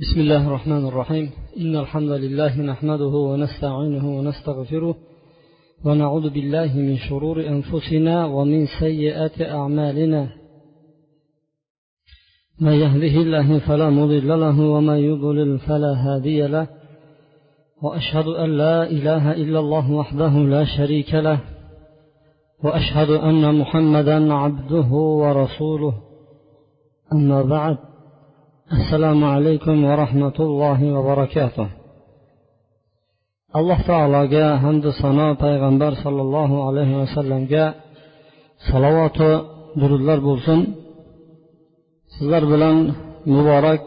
بسم الله الرحمن الرحيم. إن الحمد لله نحمده ونستعينه ونستغفره ونعوذ بالله من شرور أنفسنا ومن سيئات أعمالنا. من يهده الله فلا مضل له ومن يضلل فلا هادي له. وأشهد أن لا إله إلا الله وحده لا شريك له. وأشهد أن محمدا عبده ورسوله. أما بعد assalomu alaykum va rahmatullohi va barakatuh. Alloh taologa hamdu sano payg'ambar sollallohu alayhi vasallamga salovatu durudlar bo'lsin. Sizlar bilan muborak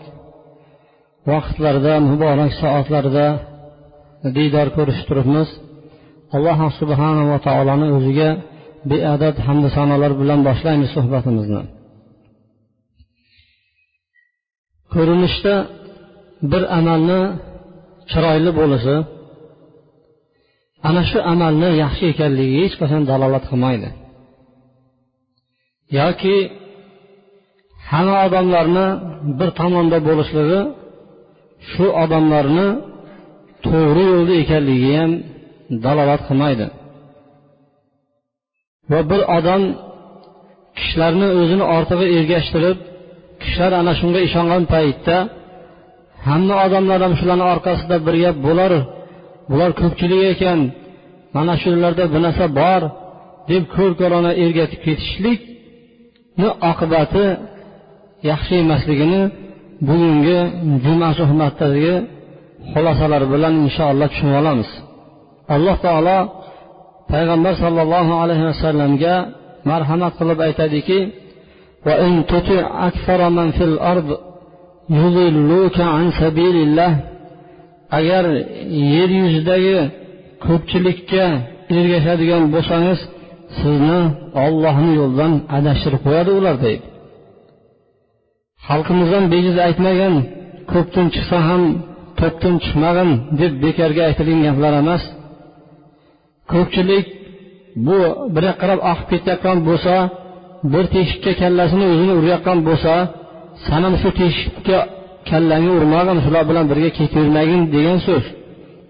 vaqtlarda muborak soatlarda diydor ko'rishib turibmiz. Alloh subhanava taoloni o'ziga beadad hamdu sanolar bilan boshlaymiz suhbatimizni. Ko'rinishda bir amalni chiroyli bo'lishi ana shu amalni yaxshi ekanligiga hech qachon dalolat qilmaydi. Yoki hamma odamlarni bir tomonda bo'lishligi shu odamlarni to'g'ri yo'lda ekanligiga ham dalolat qilmaydi. Va bir odam kishilarni o'zini ortig'i ergashtirib kishilar ana shunga ishongan paytda hamma odamlar ham shularni orqasida birga bo'lar. Bular ko'pchilik ekan. Mana shularda bir narsa bor deb ko'rkorona ergatib ketishlikni oqibati yaxshi emasligini bugungi juma suhbatidagi xulosalar bilan inshaalloh tushunib olamiz. Alloh taolo payg'ambar sollallohu alayhi vasallamga marhamat qilib aytadiki وإن تطع أكثر من في الأرض يضلوك عن سبيل الله agar yer yuzidagi ko'pchilikka ergashadigan bo'lsangiz sizni ollohni yo'lidan adashtirib qo'yadi ular deydi xalqimizdan bejiz aytmagan ko'pdan chiqsa ham to'pdan chiqmag'in deb bekorga aytilgan gaplar emas ko'pchilik bu bir yoqqa qarab oqib ketayotgan bo'lsa bir teshikka kallasini o'zini urayotgan bo'lsa san ham shu teshikka kallangni urmag'in shular bilan birga ketavermagin degan so'z.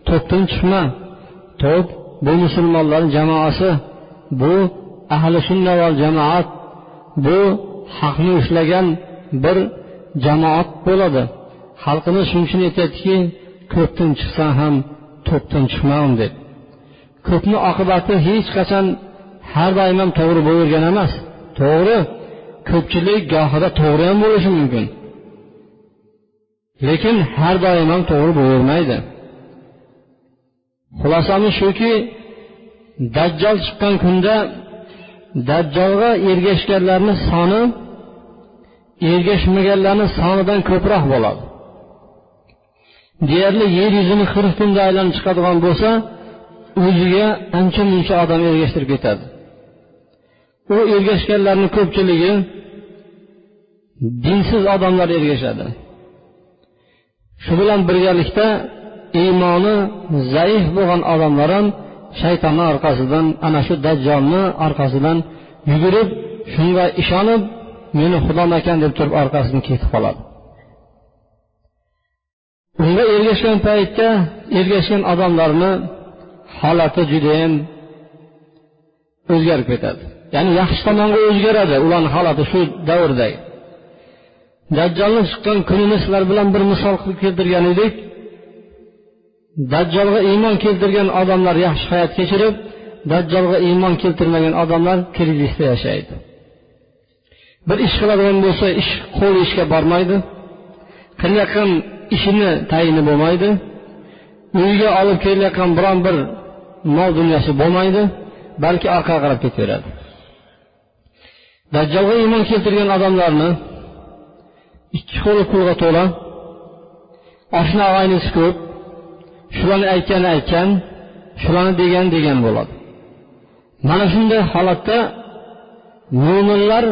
To'pdan chiqma. To'p bu musulmonlar jamoasi. Bu ahli sunna val jamoat. Bu haqni ushlagan bir jamoat bo'ladi. Xalqimiz shuning uchun aytyaptiki ko'pdan chiqsan ham to'pdan chiqmagin deb. Ko'pni oqibati hech qachon har doim ham to'g'ri bo'lavergan emas. To'g'ri. Ko'pchilik gohida to'g'ri ham bo'lishi mumkin. Lekin har doim ham to'g'ri bo'lavermaydi. Xulosamiz shuki dajjol chiqqan kunda dajjolga ergashganlarni soni ergashmaganlarni sonidan ko'proq bo'ladi. Deyarli yer yuzini qirq kunda aylanib chiqadigan bo'lsa o'ziga ancha muncha odam ergashtirib ketadi. U ergashganlarni ko'pchiligi dinsiz odamlar ergashadi. Shu bilan birgalikda iymoni zaif bo'lgan odamlar ham shaytonni orqasidan ana shu dajjolni orqasidan yugurib shunga ishonib meni xudomakan deb turib orqasidan ketib qoladi. Unga ergashgan paytda ergashgan odamlarni holati judayam o'zgarib ketadi. Ya'ni yaxshi tomonga o'zgaradi. Ularni holati shu davrda dajjolni chiqqan kunini sizlar bilan bir misol qilib keltirgan edik. Dajjolga iymon keltirgan odamlar yaxshi hayot kechirib dajjolga iymon keltirmagan odamlar krizisda yashaydi. Bir ish qiladigan bo'lsa ish qo'li ishga bormaydi. Qilayotgan ishini tayini bo'lmaydi. Uyiga olib kelayotgan biron bir mol dunyosi bo'lmaydi balki orqaga qarab ketaveradi. Dajjolga iymon keltirgan odamlarni ikki qo'li pulga to'la oshna og'aynisi ko'p shularni aytgani aytgan shularni degan degan bo'ladi. Mana shunday holatda mo'minlar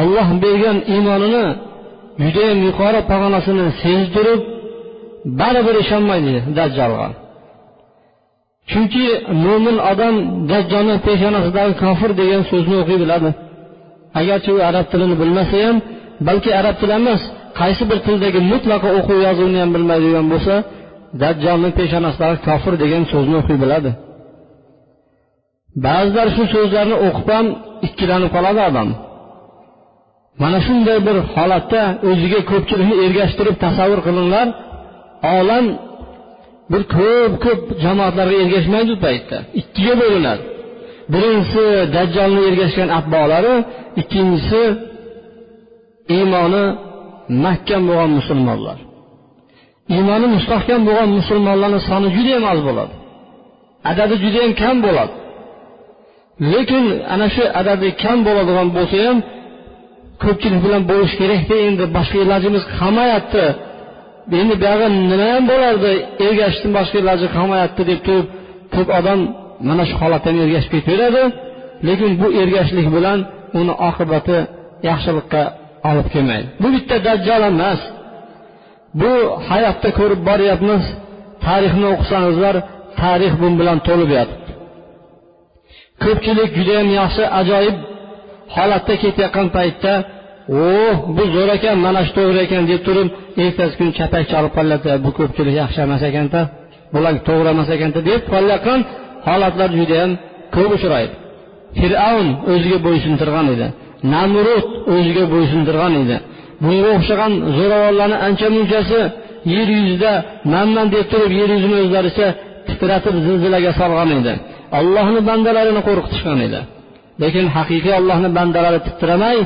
olloh bergan iymonini judayam yuqori pog'onasini sezdirib baribir ishonmaydi dajjolga chunki mo'min odam dajjolni peshonasidagi kofir degan so'zni o'qiy biladi. Agarchi u arab tilini bilmasa ham balki arab tili emas qaysi bir tildagi mutlaqo o'quv yozuvni ham bilmaydigan bo'lsa dajjolni peshonasidagi kofir degan so'zni o'qiy biladi. Ba'zilar shu so'zlarni o'qib ham ikkilanib qoladi odam. Mana shunday bir holatda o'ziga ko'pchilikni ergashtirib tasavvur qilinglar olam bir ko'p ko'p jamoatlarga ergashmaydi u paytda. Ikkiga bo'linadi. Birinchisi dajjolni ergashgan atbolari ikkinchisi iymoni mahkam bo'lgan musulmonlar. Iymoni mustahkam bo'lgan musulmonlarni soni judayam oz bo'ladi. Adadi judayam kam bo'ladi. Lekin ana shu adadi kam bo'ladigan bo'lsa ham ko'pchilik bilan bo'lish kerakda endi boshqa ilojimiz qolmayapti. Endi buyog'i nima ham bo'lardi? Ergashishdan boshqa iloji qolmayapti deb turib ko'p odam mana shu holatdan ergashib ketaveradi lekin bu ergashishlik bilan uni oqibati yaxshilikqa olib kelmaydi. Bu bitta dajjol emas. Bu hayotda ko'rib boryapmiz tarixni o'qisangizlar tarix bu bilan to'lib yotibdi. Ko'pchilik judayam yaxshi ajoyib holatda ketayotgan paytda o bu zo'r ekan mana shu to'g'ri ekan deb turib ertasi kuni chapak chalib qolyapti bu ko'pchilik yaxshi emas ekanda bular to'g'ri emas ekanda deb qolayotgan holatlar judayam ko'p uchraydi. Fir'avn o'ziga bo'ysundirgan edi. Namrud o'ziga bo'ysundirgan edi. Bunga o'xshagan zo'ravonlarni ancha munchasi yer yuzida manman deb turib yer yuzini o'zlaricha titratib zilzilaga solgan edi. Allohni bandalarini qo'rqitishgan edi. Lekin haqiqiy allohni bandalari titramay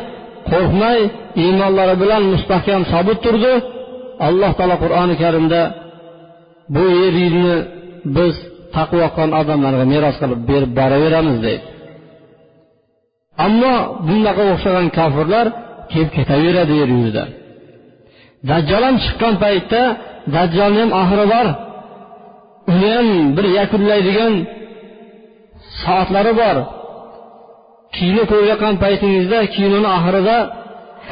qo'rqmay iymonlari bilan mustahkam sobit turdi. Alloh taolo qur'oni karimda bu yer yuzini biz taqvo qilgan odamlarga meros qilib berib boraveramiz deydi. Ammo bunaqa o'xshagan kofirlar kelib ketaveradi yer yuzida. Dajjol ham chiqqan paytda dajjolni ham oxiri bor. Uni ham bir yakunlaydigan soatlari bor. Kino ko'rayotgan paytingizda kinoni oxirida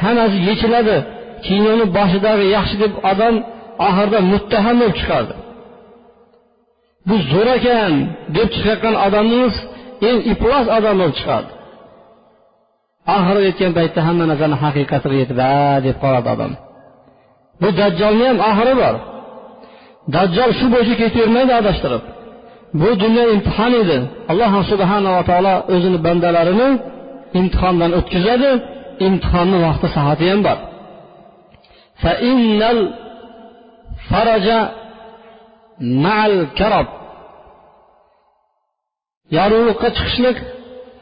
hammasi yechiladi. Kinoni boshidagi yaxshi deb odam oxirida muttaham bo'lib chiqadi bu zo'r ekan deb chiqayotgan odamimiz eng iflos odam bo'lib chiqadi oxiri yetgan paytda hamma narsani haqiqatiga yetib a deb qoladi odam bu dajjolni ham oxiri bor. Dajjol shu bo'yicha ketavermaydi adashtirib. Bu dunyo imtihon edi. Alloh subhanava taolo o'zini bandalarini imtihondan o'tkazadi. İmtihonni vaqti soati ham bor yorug'likqa chiqishlik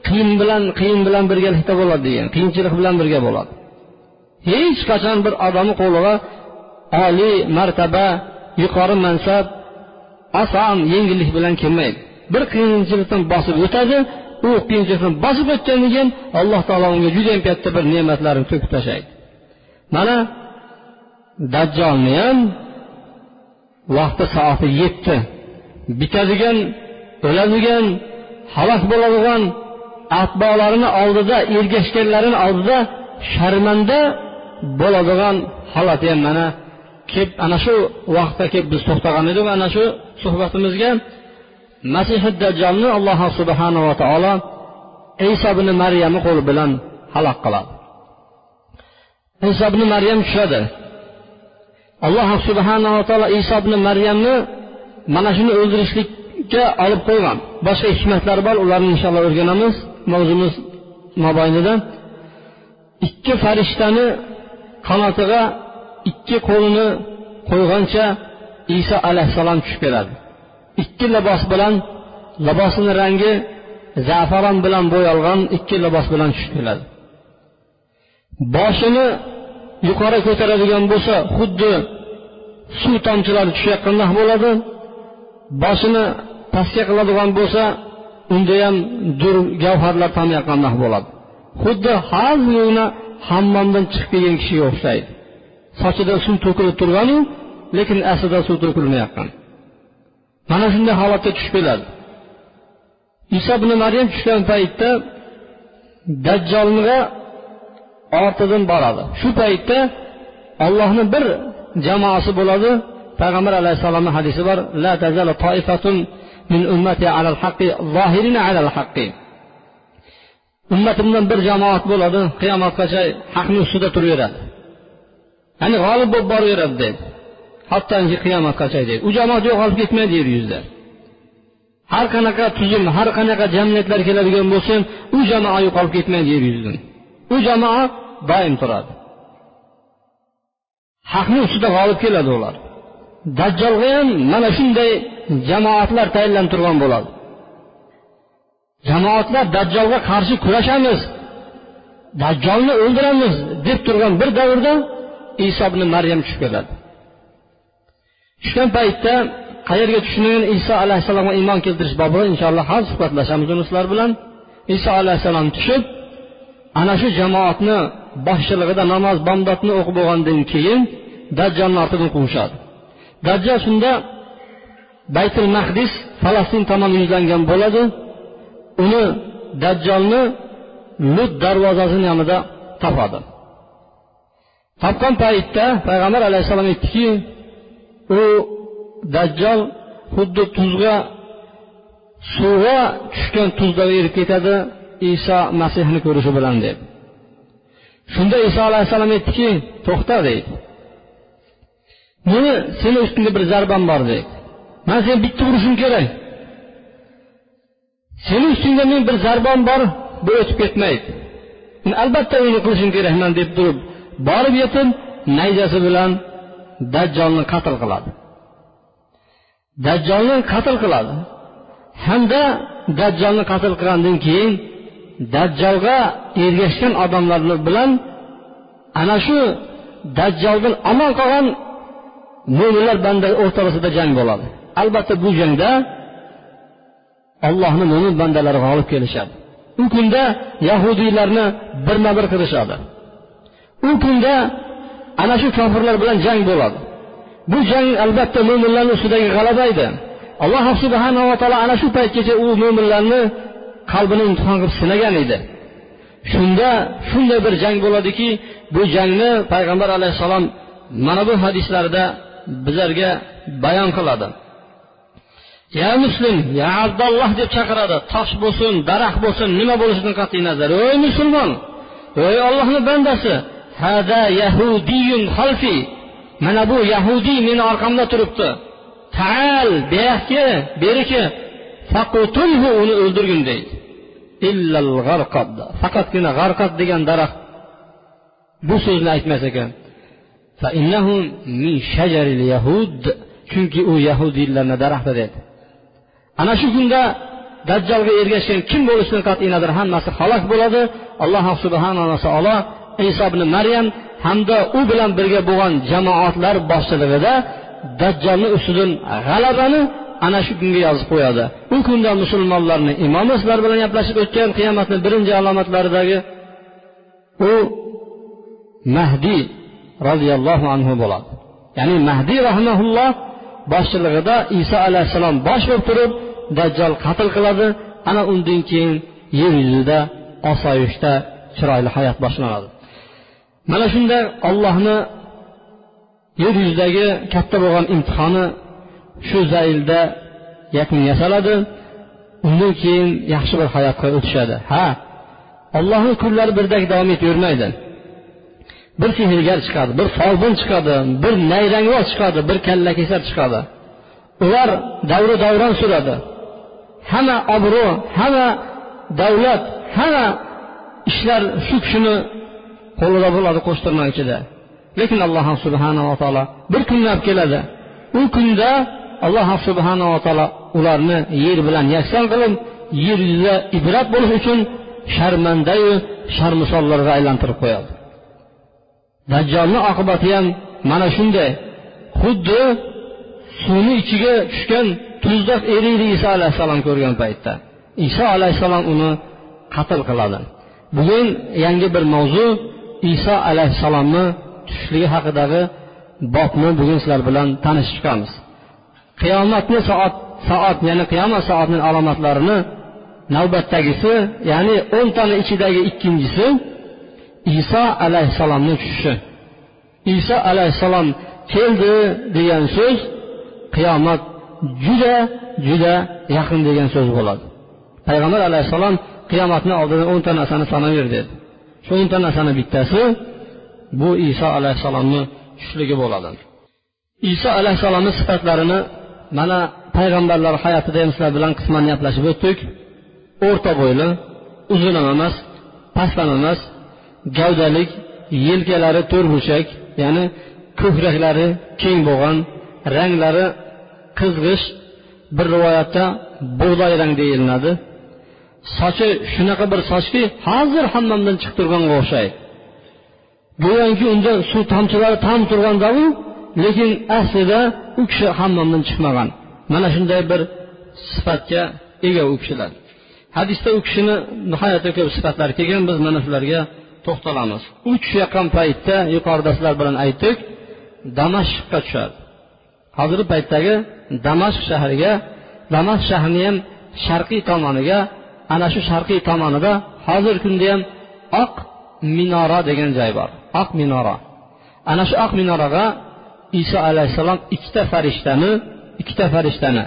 qiyin bilan qiyin bilan birgalikda bo'ladi degan qiyinchilik bilan birga bo'ladi. Hech qachon bir odamni qo'liga oliy martaba yuqori mansab oson yengillik bilan kelmaydi. Bir qiyinchilikdan bosib o'tadi u qiyinchilikdan bosib o'tgandan keyin alloh taolo unga judayam katta bir ne'matlarni to'kib tashlaydi. Mana dajjolni ham vaqti soati yetdi. Bitadigan o'ladigan halok bo'ladigan atbolarini oldida ergashganlarini oldida sharmanda bo'ladigan holati ham mana kelib ana shu vaqtda kelib biz to'xtagan edik. Ana shu suhbatimizga masihi dajjolni alloh subhanava taolo iso ibn maryamni qo'li bilan halok qiladi. Iso ibn maryam tushadi. Alloh subhanava taolo iso ibn maryamni mana shuni o'ldirishlikka olib qo'ygan. Boshqa hikmatlar bor ularni inshaalloh o'rganamiz. Mavzumiz mobaynida. Ikki farishtani qanotiga ikki qo'lini qo'ygancha iso alayhissalom tushib keladi. Ikki libos bilan libosini rangi zafaron bilan bo'yalgan ikki libos bilan tushib keladi. Boshini yuqori ko'taradigan bo'lsa xuddi suv tomchilari tushayotgandek bo'ladi. Boshini pastga qiladigan bo'lsa unda ham dur gavharlar tomayotgandek bo'ladi. Xuddi har hammomdan chiqib kelgan kishiga o'xshaydi. Sochida suv to'kilib turganu lekin aslida suv to'kilmayotgan mana shunday holatga tushib keladi. Iso ibn maryam tushgan paytda dajjolga ortidan boradi. Shu paytda ollohni bir jamoasi bo'ladi. Payg'ambar alayhissalomni hadisi bor la tazalu toifatun min ummati alal haqqi zohirina alal haqqi ummatimdan bir jamoat bo'ladi qiyomatgacha haqni ustida turaveradi. Ya'ni g'olib bo'lib boraveradi deydi. Hattoki qiyomatgacha deydi. U jamoat yo'qolib ketmaydi yer yuzida har qanaqa tuzum har qanaqa jamiyatlar keladigan bo'lsa ham u jamoa yo'qolib ketmaydi yer yuzidan u jamoa doim turadi. Haqni ustida g'olib keladi ular. Dajjolga ham mana shunday jamoatlar tayinlanib turgan bo'ladi. Jamoatlar dajjolga qarshi kurashamiz dajjolni o'ldiramiz deb turgan bir davrda iso ibn maryam tushib keladi tushgan paytda qayerga tushishini iso alayhissalomga iymon keltirish bobida inshaalloh hozir suhbatlashamiz uni sizlar bilan. Iso alayhissalom tushib ana shu jamoatni boshchiligida namoz bomdodni o'qib bo'lgandan keyin dajjolni ortidan quvishadi. Dajjol shunda baytul mahdis falastin tomon yuzlangan bo'ladi. Uni dajjolni lut darvozasini yonida topadi. Topgan paytda payg'ambar alayhissalom aytdiki u dajjol xuddi tuzga suvga tushgan tuzdagi erib ketadi iso masihni ko'rishi bilan deb. Shunda iso alayhissalom aytdiki to'xta deydi. Meni seni ustingda bir zarbam bor deydi. Man seni bitta urishim kerak. Seni ustingda men bir zarbam bor bu o'tib ketmaydi. Albatta uni qilishim kerakman deb turib borib yetib nayzasi bilan dajjolni qatl qiladi. Dajjolni qatl qiladi. Hamda dajjolni qatl qilgandan keyin dajjolga ergashgan odamlar bilan ana shu dajjoldan omon qolgan mo'minlar banda o'rtasida jang bo'ladi. Albatta bu jangda allohni mo'min bandalari g'olib kelishadi. U kunda yahudiylarni birma bir qilishadi. U kunda ana shu kofirlar bilan jang bo'ladi. Bu jang albatta mo'minlarni ustidagi g'alaba edi. Alloh subhanava taolo ana shu paytgacha u mo'minlarni qalbini imtihon qilib sinagan edi. Shunda shunday bir jang bo'ladiki bu jangni payg'ambar alayhissalom mana bu hadislarda bizlarga bayon qiladi. Ya muslim ya abdulloh deb chaqiradi. Tosh bo'lsin daraxt bo'lsin nima bo'lishidan qat'iy nazar. Ey musulmon ey ollohni bandasi. Hada yahudiyun xalfi. Mana bu yahudiy meni orqamda turibdi. Taal buyoqqa beriki. Faqutulhu uni o'ldirgin deydi. Illal g'arqad. Faqatgina g'arqad degan daraxt bu so'zni aytmas ekan. Chunki u yahudiylarni daraxti dedi ana shu kunda dajjolga ergashgan kim bo'lishidan qat'iy nazar hammasi halok bo'ladi. Alloh subhanava taolo iso ibn maryam hamda u bilan birga bo'lgan jamoatlar boshchiligida dajjolni ustidan g'alabani ana shu kunga yozib qo'yadi. U kunda musulmonlarni imomi sizlar bilan gaplashib o'tgan qiyomatni birinchi alomatlaridagi u mahdiy roziyallohu anhu bo'ladi. Ya'ni mahdiy rahmaulloh boshchiligida iso alayhissalom bosh bo'lib turib dajjol qatl qiladi. Ana undan keyin yer yuzida osoyishta chiroyli hayot boshlanadi. Mana shunda ollohni yer yuzidagi katta bo'lgan imtihoni shu zaylda yakun yasaladi undan keyin yaxshi bir hayotga o'tishadi. Ha ollohni kunlari birdek davom etavermaydi bir sehrgar chiqadi bir folbin chiqadi bir nayrangvoz chiqadi bir kallakesar chiqadi. Ular davri davron suradi. Hamma obro' hamma davlat hamma ishlar shu kishini qo'lida bo'ladi qo'shtirma ichida lekin alloh subhanava taolo bir kunni olib keladi. U kunda alloh subhanava taolo ularni yer bilan yakson qilib yer yuzida ibrat bo'lish uchun sharmandayu sharmisollarga aylantirib qo'yadi. Dajjolni oqibati ham mana shunday. Xuddi suvni ichiga tushgan tuzdaq eriydi iso alayhissalom ko'rgan paytda. Iso alayhissalom uni qatl qiladi. Bugun yangi bir mavzu iso alayhissalomni tushishligi haqidagi bobni bugun sizlar bilan tanishib chiqamiz. Qiyomatni soat soat ya'ni qiyomat soatining alomatlarini navbatdagisi ya'ni o'ntani ichidagi ikkinchisi iso alayhissalomni tushishi. Iso alayhissalom keldi degan so'z qiyomat juda juda yaqin degan so'z bo'ladi. Payg'ambar alayhissalom qiyomatni oldidan o'nta narsani sanaver dedi. Shu o'nta narsani bittasi bu iso alayhissalomni tushishligi bo'ladi. Iso alayhissalomni sifatlarini mana payg'ambarlar hayotida ham sizlar bilan qisman gaplashib o'tdik. O'rta bo'yli uzun ham emas past ham emas gavdalik yelkalari to'rtburchak ya'ni ko'kraklari keng bo'lgan ranglari qizg'ish bir rivoyatda bug'doy rang deyilinadi sochi shunaqa bir sochki hozir hammamdan chiqib turganga o'xshaydi. Go'yoki unda suv tomchilari tam turgandaku lekin aslida u kishi hammamdan chiqmagan. Mana shunday bir sifatga ega u kishilar. Hadisda u kishini nihoyatda ko'p sifatlari kelgan biz mana shularga to'xtalamiz. U tushayotgan paytda yuqorida sizlar bilan aytdik damashqqa tushadi hozirgi paytdagi damashq shahriga damashq shahrini ham sharqiy tomoniga ana shu sharqiy tomonida hozirgi kunda ham oq minora degan joy bor. Oq minora. Ana shu oq minoraga iso alayhissalom ikkita farishtani ikkita farishtani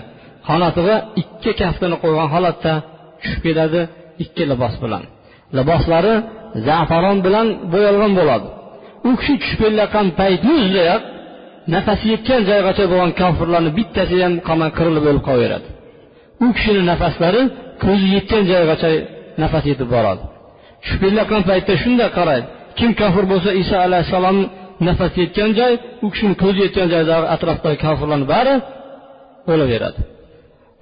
qanotiga ikki kaftini qo'ygan holatda tushib keladi ikki libos bilan. Liboslari zafaron bilan bo'yalgan bo'ladi. U kishi tushib kelayotgan paytni o'zidayoq nafasi yetgan joygacha bo'lgan kofirlarni bittasi ham qolmay qirilib o'lib qolaveradi u kishini nafaslari ko'zi yetgan joygacha nafas yetib boradi. Tushib kelayotgan paytda shunday qaraydi. Kim kofir bo'lsa iso alayhissalom nafas yetgan joy u kishini ko'zi yetgan joydagi atrofdagi kofirlarni bari o'laveradi.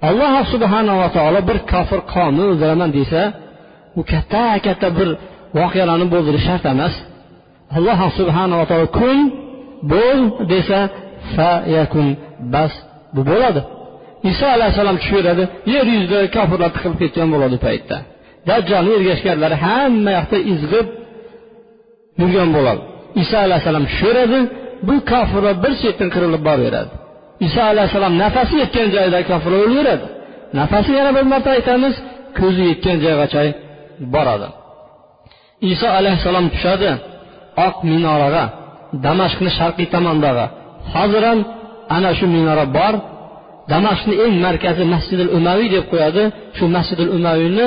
Alloh subhanava taolo bir kofir qavmni o'ldiraman desa u katta katta bir voqealarni bo'ldirish shart emas. Alloh subhanava taolo kun bo'l desa fa yakun bas bu bo'ladi. Iso alayhissalom tushaveradi yer yuzida kofirlar tiqilib ketgan bo'ladi u paytda. Dajjolni ergashganlari hamma yoqda izg'ib yurgan bo'ladi. Iso alayhissalom sho'radi bu kofirlar bir chetdan qirilib boraveradi. Iso alayhissalom nafasi yetgan joyda kofirlar o'laveradi nafasi yana bir marta aytamiz ko'zi yetgan joygacha boradi. Iso alayhissalom tushadi oq minoraga damashqni sharqiy tomondagi. Hozir ham ana shu minora bor. Damashqni eng markazi masjidil umaviy deb qo'yadi. Shu masjidil umaviyni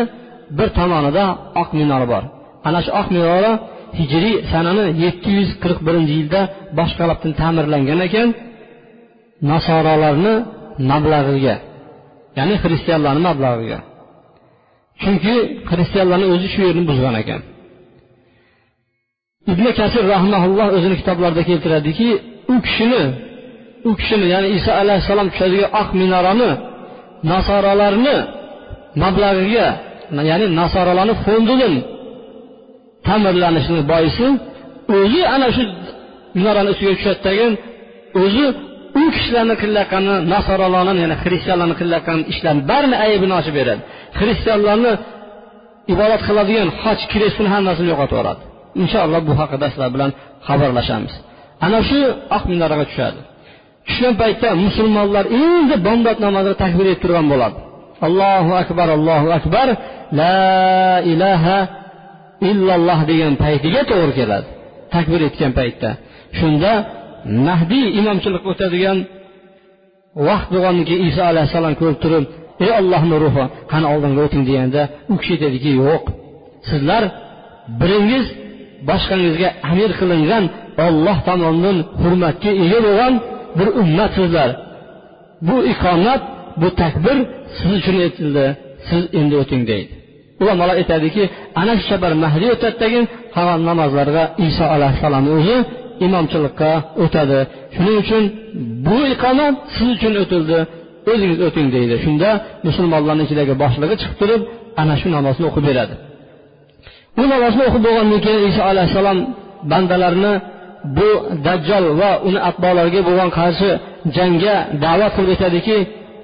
bir tomonida oq minora bor. Ana shu oq minora hijriy sanani yetti yuz qirq birinchi yilda boshqalabdan ta'mirlangan ekan nasorolarni mablag'iga ya'ni xristianlarni mablag'iga. Chunki xristianlarni o'zi shu yerni buzgan ekan. Ibn kasir rahmaulloh o'zini kitoblarida keltiradiki u kishini u kishini ya'ni iso alayhissalom tushadigan oq minorani nasoralarni mablag'iga ya'ni nasoralarni fondidan ta'mirlanishini boisi o'zi ana shu minorani ustiga tushadidagi o'zi u kishilarni qilayotgani nasoralarni ya'ni xristianlarni qilayotgan ishlarni barini aybini ochib beradi. Xristianlarni ibodat qiladigan hoj krestini hammasini yo'qotib yuboradi inshaalloh bu haqida sizlar bilan xabarlashamiz. Ana shu oq minoraga tushadi. Tushgan paytda musulmonlar endi bomdod namozini takbir etib turgan bo'ladi. Allohu akbar allohu akbar. La ilaha illalloh degan paytiga to'g'ri keladi. Takbir etgan paytda. Shunda mahdiy imomchilik o'tadigan vaqt bo'lgandan keyin iso alayhissalom ko'rib turib ey ollohni ruhi qani oldinga o'ting deganda u kishi aytadiki yo'q sizlar biringiz boshqangizga amir qilingan olloh tomonidan hurmatga ega bo'lgan bir ummatsizlar. Bu iqomat bu takbir siz uchun aytildi siz endi o'ting deydi. Ulamolar aytadiki ana shu safar mahdiy o'tadi degan qolgan namozlarga iso alayhissalomni o'zi imomchilikqa o'tadi. Shuning uchun bu iqomat siz uchun o'tildi o'zingiz o'ting deydi. Shunda musulmonlarni ichidagi boshlig'i chiqib turib ana shu namozni o'qib beradi. Bu namozni o'qib bo'lgandan keyin iso alayhissalom bandalarni bu dajjol va uni atbolariga bo'lgan qarshi jangga da'vat qilib aytadiki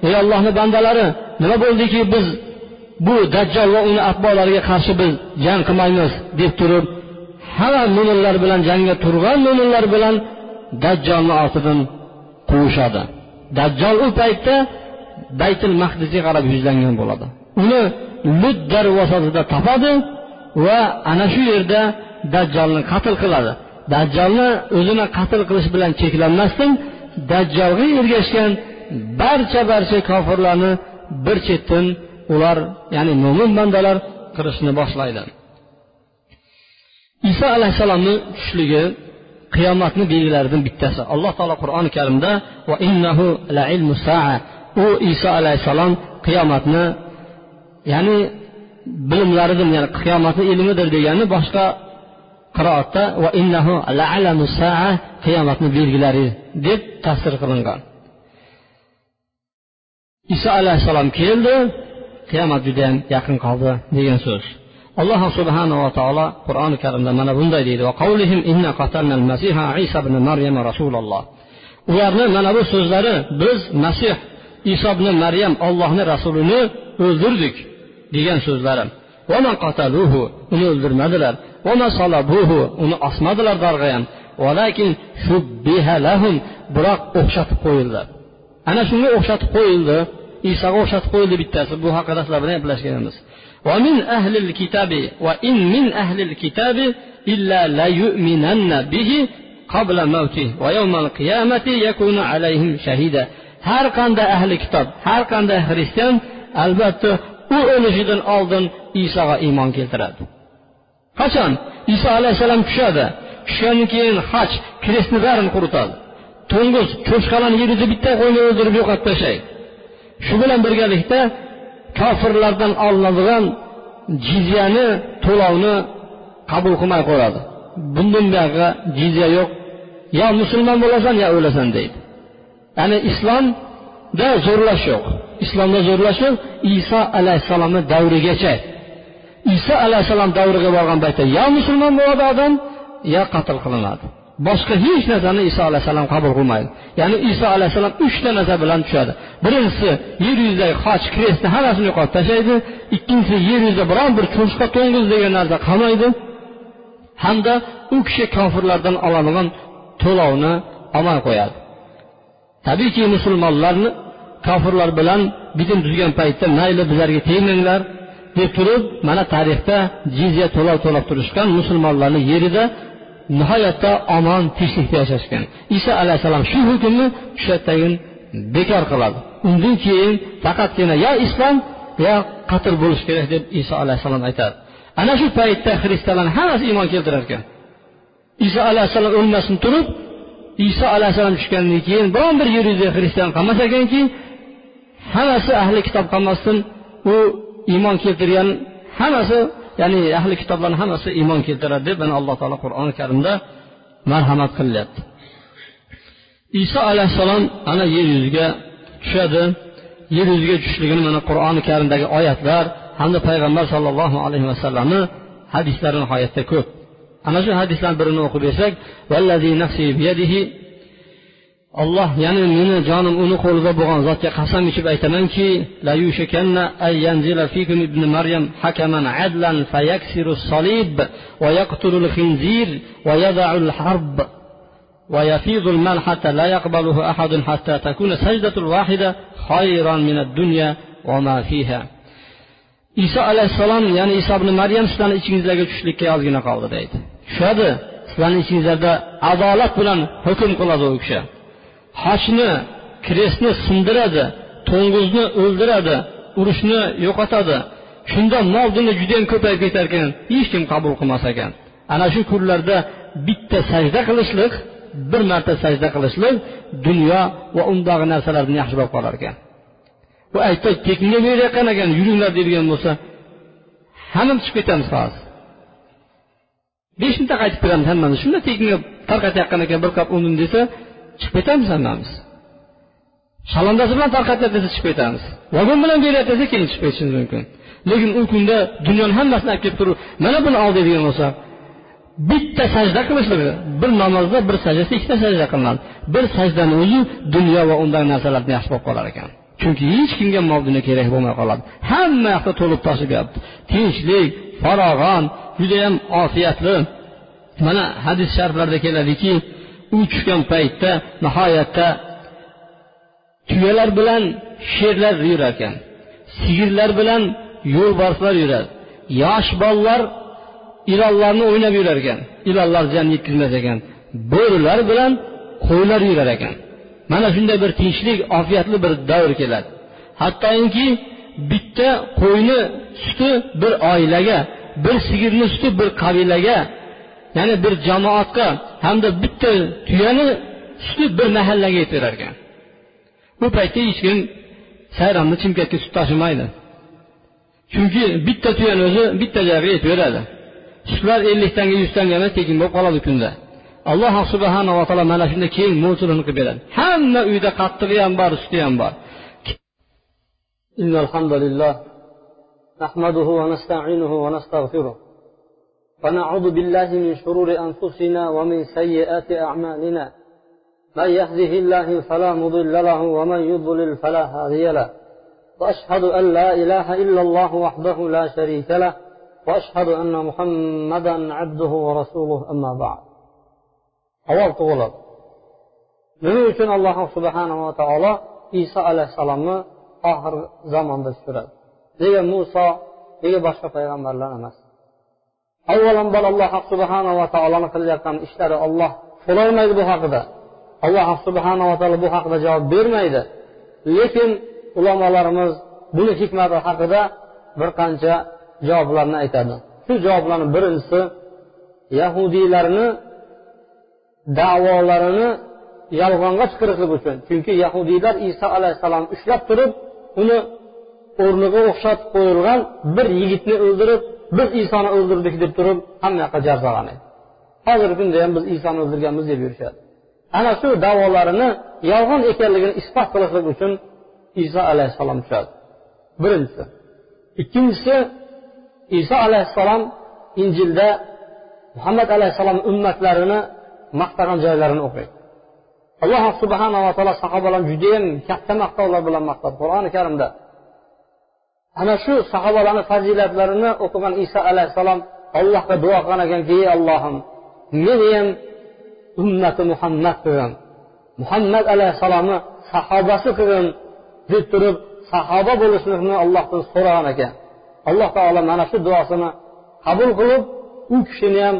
ey ollohni bandalari nima bo'ldiki biz bu dajjol va uni atbolariga qarshi biz jang qilmaymiz deb turib hamma mo'minlar bilan jangga turgan mo'minlar bilan dajjolni ortidan quvishadi dajjol u paytda baytul mahdisga qarab yuzlangan bo'ladi. Uni lut darvozasida topadi va ana shu yerda dajjolni qatl qiladi. Dajjolni o'zini qatl qilish bilan cheklanmasdan dajjolga ergashgan barcha barcha kofirlarni bir chetdan ular ya'ni mo'min bandalar qilishni boshlaydi. Iso alayhissalomni tushishligi qiyomatni belgilaridan bittasi. Alloh taolo qur'oni karimda va innahu la ilmu saa. U iso alayhissalom qiyomatni ya'ni bilimlaridir ya'ni qiyomatni ilmidir degani boshqa qiroatda va innahu la alamu saa qiyomatni belgilari deb tafsir qilingan. Iso alayhissalom keldi qiyomat judayam yaqin qoldi degan so'z. Alloh subhanava taolo qur'oni karimda mana bunday deydi. Ularni mana bu so'zlari biz masih iso ibn maryam ollohni rasulini o'ldirdik degan so'zlari uni o'ldirmadilar. Uni osmadilar darg'ayam biroq o'xshatib qo'yildi. Ana shunga o'xshatib qo'yildi. isoga o'xshatib qo'yildi bittasi bu haqida sizlar bilan gaplashganmiz ومن أهل الكتاب وإن من أهل الكتاب إلا ليؤمنن به قبل موته ويوم القيامة يكون عليهم شهيدا har qanday ahli kitob har qanday xristian albatta u o'lishidan oldin isoga iymon keltiradi qachon iso alayhissalom tushadi tushgandan keyin haj krestni barini quritadi to'ng'iz cho'chqalarni yer yuzida bitta qo'yni o'ldirib yo'qotib tashlaydi shu bilan birgalikda kofirlardan olinadigan jizyani to'lovni qabul qilmay qo'yadi. Bundan buyog'i jizya yo'q. Yo musulmon bo'lasan yo o'lasan deydi. Ya'ni islomda zo'rlash yo'q. Islomda zo'rlash yo'q iso alayhissalomni davrigacha. Iso alayhissalom davriga borgan paytda yo musulmon bo'ladi odam yo qatl qilinadi. Boshqa hech narsani iso alayhissalom qabul qilmaydi. Ya'ni iso alayhissalom uchta narsa bilan tushadi. Birinchisi yer yuzidagi xoch krestni hammasini yo'qotib tashlaydi. Ikkinchisi yer yuzida biron bir cho'chqa to'ng'iz degan narsa qolmaydi. Hamda u kishi kofirlardan oladigan to'lovni olmay qo'yadi. Tabiiyki musulmonlarni kofirlar bilan bitim tuzgan paytda mayli bizlarga tegmanglar deb turib mana tarixda jizya to'lov to'lab turishgan musulmonlarni yerida nihoyatda omon tinchlikda yashashgan. Iso alayhissalom shu hukmni o'sha yerdagi bekor qiladi. Undan keyin faqatgina yo islom yo qatl bo'lishi kerak deb iso alayhissalom aytadi. Ana shu paytda xristianlarni hammasi iymon keltirar ekan. Iso alayhissalom o'lmasdan turib iso alayhissalom tushgandan keyin biron bir yer yuzida xristian qolmas ekanki hammasi ahli kitob qolmasdan u iymon keltirgan hammasi ya'ni ahli kitoblarni hammasi iymon keltiradi deb mana alloh taolo qur'oni karimda marhamat qilyapti iso alayhissalom ana yer yuziga tushadi. Yer yuziga tushishligini mana qur'oni karimdagi oyatlar hamda payg'ambar sollallohu alayhi vasallamni hadislari nihoyatda ko'p. Ana shu hadislarni birini o'qib bersak olloh ya'ni meni jonim uni qo'lida bo'lgan zotga qasam ichib aytamanki ibn maryam hakaman adlan fayaksiru solib va yaqtulul khinzir va yada'ul harb ويفيض المال حتى لا يقبله أحد حتى تكون سجدة الواحدة خيرا من الدنيا وما فيها iso alayhissalom ya'ni iso ibn maryam sizlarni ichingizlarga tushishlikka ozgina qoldi deydi tushadi sizlarni ichingizlarda adolat bilan hukm qiladi u kishi Hashni krestni sindiradi to'ng'izni o'ldiradi urushni yo'qotadi. Shunda mol dunyo judayam ko'payib ketar ekan. Hech kim qabul qilmas ekan. Ana shu kunlarda bitta sajda qilishlik bir marta sajda qilishlik dunyo va undagi narsalardan yaxshi bo'lib qolar ekan. U aytdi tekinga berayotgan ekan yuringlar deydigan bo'lsa hammamiz chiqib ketamiz hozir besh minutda qaytib kelamiz hammamiz. Shunda tekinga tarqatayotgan ekan bir qop un desa chiqib ketamiz hammamiz. Shalondasi bilan tarqatyapti desa chiqib ketamiz vagon bilan beryapti desa keyin chiqib ketishimiz mumkin. Lekin u kunda dunyoni hammasini olib kelib turib mana buni ol deydigan bo'lsa bitta sajda qilishligi bir namozda bir sajdasi ikkita sajda qilinadi. Bir sajdani o'zi dunyo va undagi narsalardan yaxshi bo'lib qolar ekan. Chunki hech kimga mol dunyo kerak bo'lmay qoladi. Hamma yoqda to'lib toshib yotibdi tinchlik farog'on judayam ofiyatli. Mana hadis shariflarda keladiki u tushgan paytda nihoyatda tuyalar bilan sherlar yurar ekan sigirlar bilan yo'lbarslar yuradi. Yosh bolalar ilonlarni o'ynab yurar ekan ilonlar ziyon yetkazmas ekan bo'rilar bilan qo'ylar yurar ekan. Mana shunday bir tinchlik ofiyatli bir davr keladi. Hattoki bitta qo'yni suti bir oilaga bir sigirni suti bir qabilaga ya'ni bir jamoatga hamda bitta tuyani suti bir mahallaga yetaverar ekan bu paytda hech kim sayronni chimkakka sut tashimaydi chunki bitta tuyani o'zi bitta joyga yetaveradi sutlar elliktanga yuztanga emas tekin bo'lib qoladi kunda alloh subhanava taolo mana shunday keng mo'lchilini qilib beradi hamma uyda qattig'i ham bor suti ham bor إن الحمد لله نحمده ونستعينه ونستغفره ونعوذ بالله من شرور أنفسنا ومن سيئات أعمالنا. من يهده الله فلا مضل له ومن يضلل فلا هادي له. وأشهد أن لا إله إلا الله وحده لا شريك له. وأشهد أن محمدا عبده ورسوله أما بعد. Savol tug'iladi nima uchun alloh subhanava taolo iso alayhissalomni oxirgi zamonda tushiradi nega muso nega boshqa payg'ambarlar emas avvalambor alloh subhanava taoloni qilayotgan ishlari olloh so'rolmaydi bu haqida. Alloh subhanava taolo bu haqida javob bermaydi. Lekin ulamolarimiz buni hikmati haqida bir qancha javoblarni aytadi. Shu javoblarni birinchisi yahudiylarni davolarini yolg'onga chiqarishlik uchun. Chunki yahudiylar iso alayhissalomni ushlab turib uni o'rniga o'xshatib qo'yilgan bir yigitni o'ldirib biz isoni o'ldirdik deb turib hamma yoqqa jar solgan edi. Hozirgi kunda ham biz isoni o'ldirganmiz deb yurishadi. Ana shu davolarini yolg'on ekanligini isbot qilishlik uchun iso alayhissalom tushadi. Birinchisi. Ikkinchisi iso alayhissalom injilda muhammad alayhissalom ummatlarini maqtagan joylarini o'qiydi. Alloh subhanava taolo sahobalarni judayam katta maqtovlar bilan maqtadi. Qur'oni karimda ana shu sahobalarni fazilatlarini o'qigan iso alayhissalom allohga duo qilgan ekanki ey allohim meni ham ummati muhammad qilgin muhammad alayhissalomni sahobasi qilgin deb turib sahoba bo'lishlikni allohdan so'ragan ekan. Alloh taolo mana shu duosini qabul qilib u kishini ham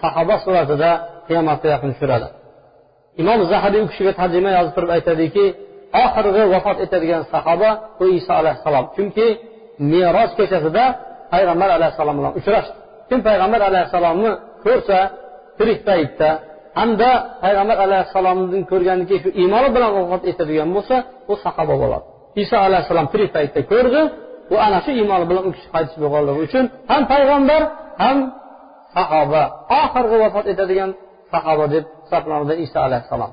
sahoba suratida qiyomatga yaqin tushiradi imom zahabiy u kishiga tarjima yozib turib aytadiki oxirgi vafot etadigan sahoba bu iso alayhissalom. Chunki meros kechasida payg'ambar alayhissalom bilan uchrashdi. Kim payg'ambar alayhissalomni ko'rsa tirik paytda hamda payg'ambar alayhissalomni ko'rgandan keyin shu iymoni bilan vafot etadigan bo'lsa u sahoba bo'ladi. Iso alayhissalom tirik paytda ko'rdi u ana shu iymoni bilan u kishi qaytib bo'lganligi uchun ham payg'ambar ham sahoba oxirgi vafot etadigan sahoba deb hisoblanadi iso alayhissalom.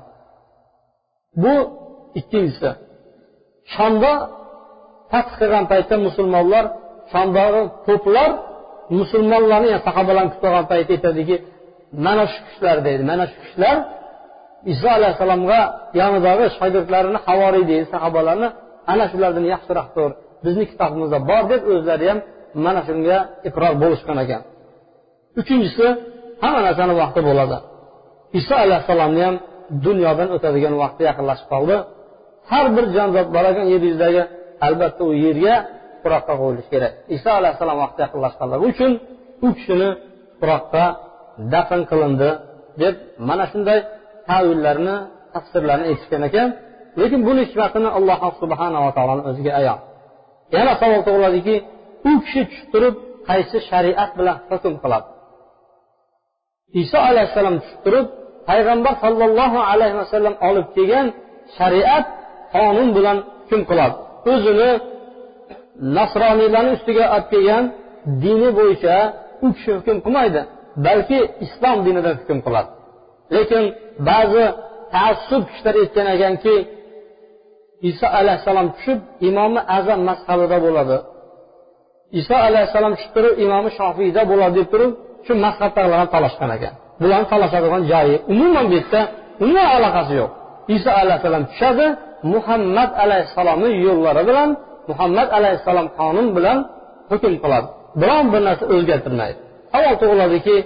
Bu ikkinchisi. Shomda fath qilgan paytda musulmonlar shomdagi to'plar musulmonlarni sahobalarni kutib olgan paytda aytadiki mana shu kishilar deydi. Mana shu kishilar iso alayhissalomga yonidagi shogirdlarini havoriy deydi. Sahobalarni ana shulardan yaxshiroqdir bizni kitobimizda bor deb o'zlari ham mana shunga iqror bo'lishgan ekan. Uchinchisi hamma narsani vaqti bo'ladi. Iso alayhissalomni ham dunyodan o'tadigan vaqti yaqinlashib qoldi. Har bir jonzot bor ekan yer yuzidagi albatta u yerga tuproqqa qo'yilishi kerak. Iso alayhissalom vaqti yaqinlashganligi uchun u kishini tuproqqa dafn qilindi deb mana shunday tavillarni tafsirlarni aytishgan ekan. Lekin buni hikmatini alloh subhanava taoloni o'ziga ayon. Yana savol tug'iladiki u kishi tushib turib qaysi shariat bilan hukm qiladi? Iso alayhissalom tushib turib payg'ambar sollallohu alayhi vasallam olib kelgan shariat qonun bilan hukm qiladi. O'zini nasroniylarni ustiga olib kelgan dini bo'yicha u kishi hukm qilmaydi balki islom dinidan hukm qiladi. Lekin ba'zi taassub kishilar aytgan ekanki iso alayhissalom tushib imomi azam mazhabida bo'ladi. Iso alayhissalom tushib turib imomi shofiyda bo'ladi deb turib shu mazhabdagilarni talashgan ekan. Bularni talashadigan joyi. Umuman bu yerda umuman aloqasi yo'q. Iso alayhissalom tushadi muhammad alayhissalomni yo'llari bilan muhammad alayhissalom qonun bilan hukm qiladi. Biron bir narsa o'zgartirmaydi. Savol tug'iladiki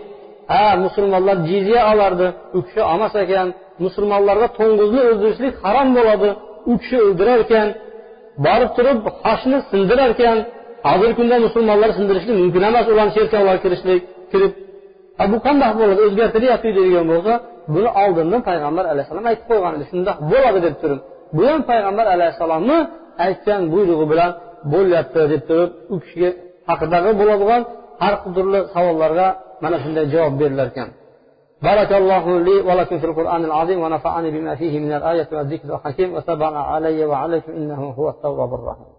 ha musulmonlar jizya olardi u kishi olmas ekan. Musulmonlarga to'ng'izni o'ldirishlik harom bo'ladi u kishi o'ldirar ekan. Borib turib qoshni sindirar ekan. Hozirgi kunda musulmonlar sindirishlik mumkin emas ularni cherkovlarga kirishlik kirib. Bu qandoq bo'ladi o'zgartiryapti deydigan bo'lsa buni oldindan payg'ambar alayhissalom aytib qo'ygan edi shundoq bo'ladi deb turib. bu ham payg'ambar alayhissalomni aytgan buyrug'i bilan bo'lyapti deb turib u kishiga haqidagi bo'ladigan har turli savollarga mana shunday javob berilar ekan بارك الله لي ولكم في القرآن العظيم ونفعني بما فيه من الآية والذكر الحكيم وتبع علي وعليكم إنه هو التواب الرحيم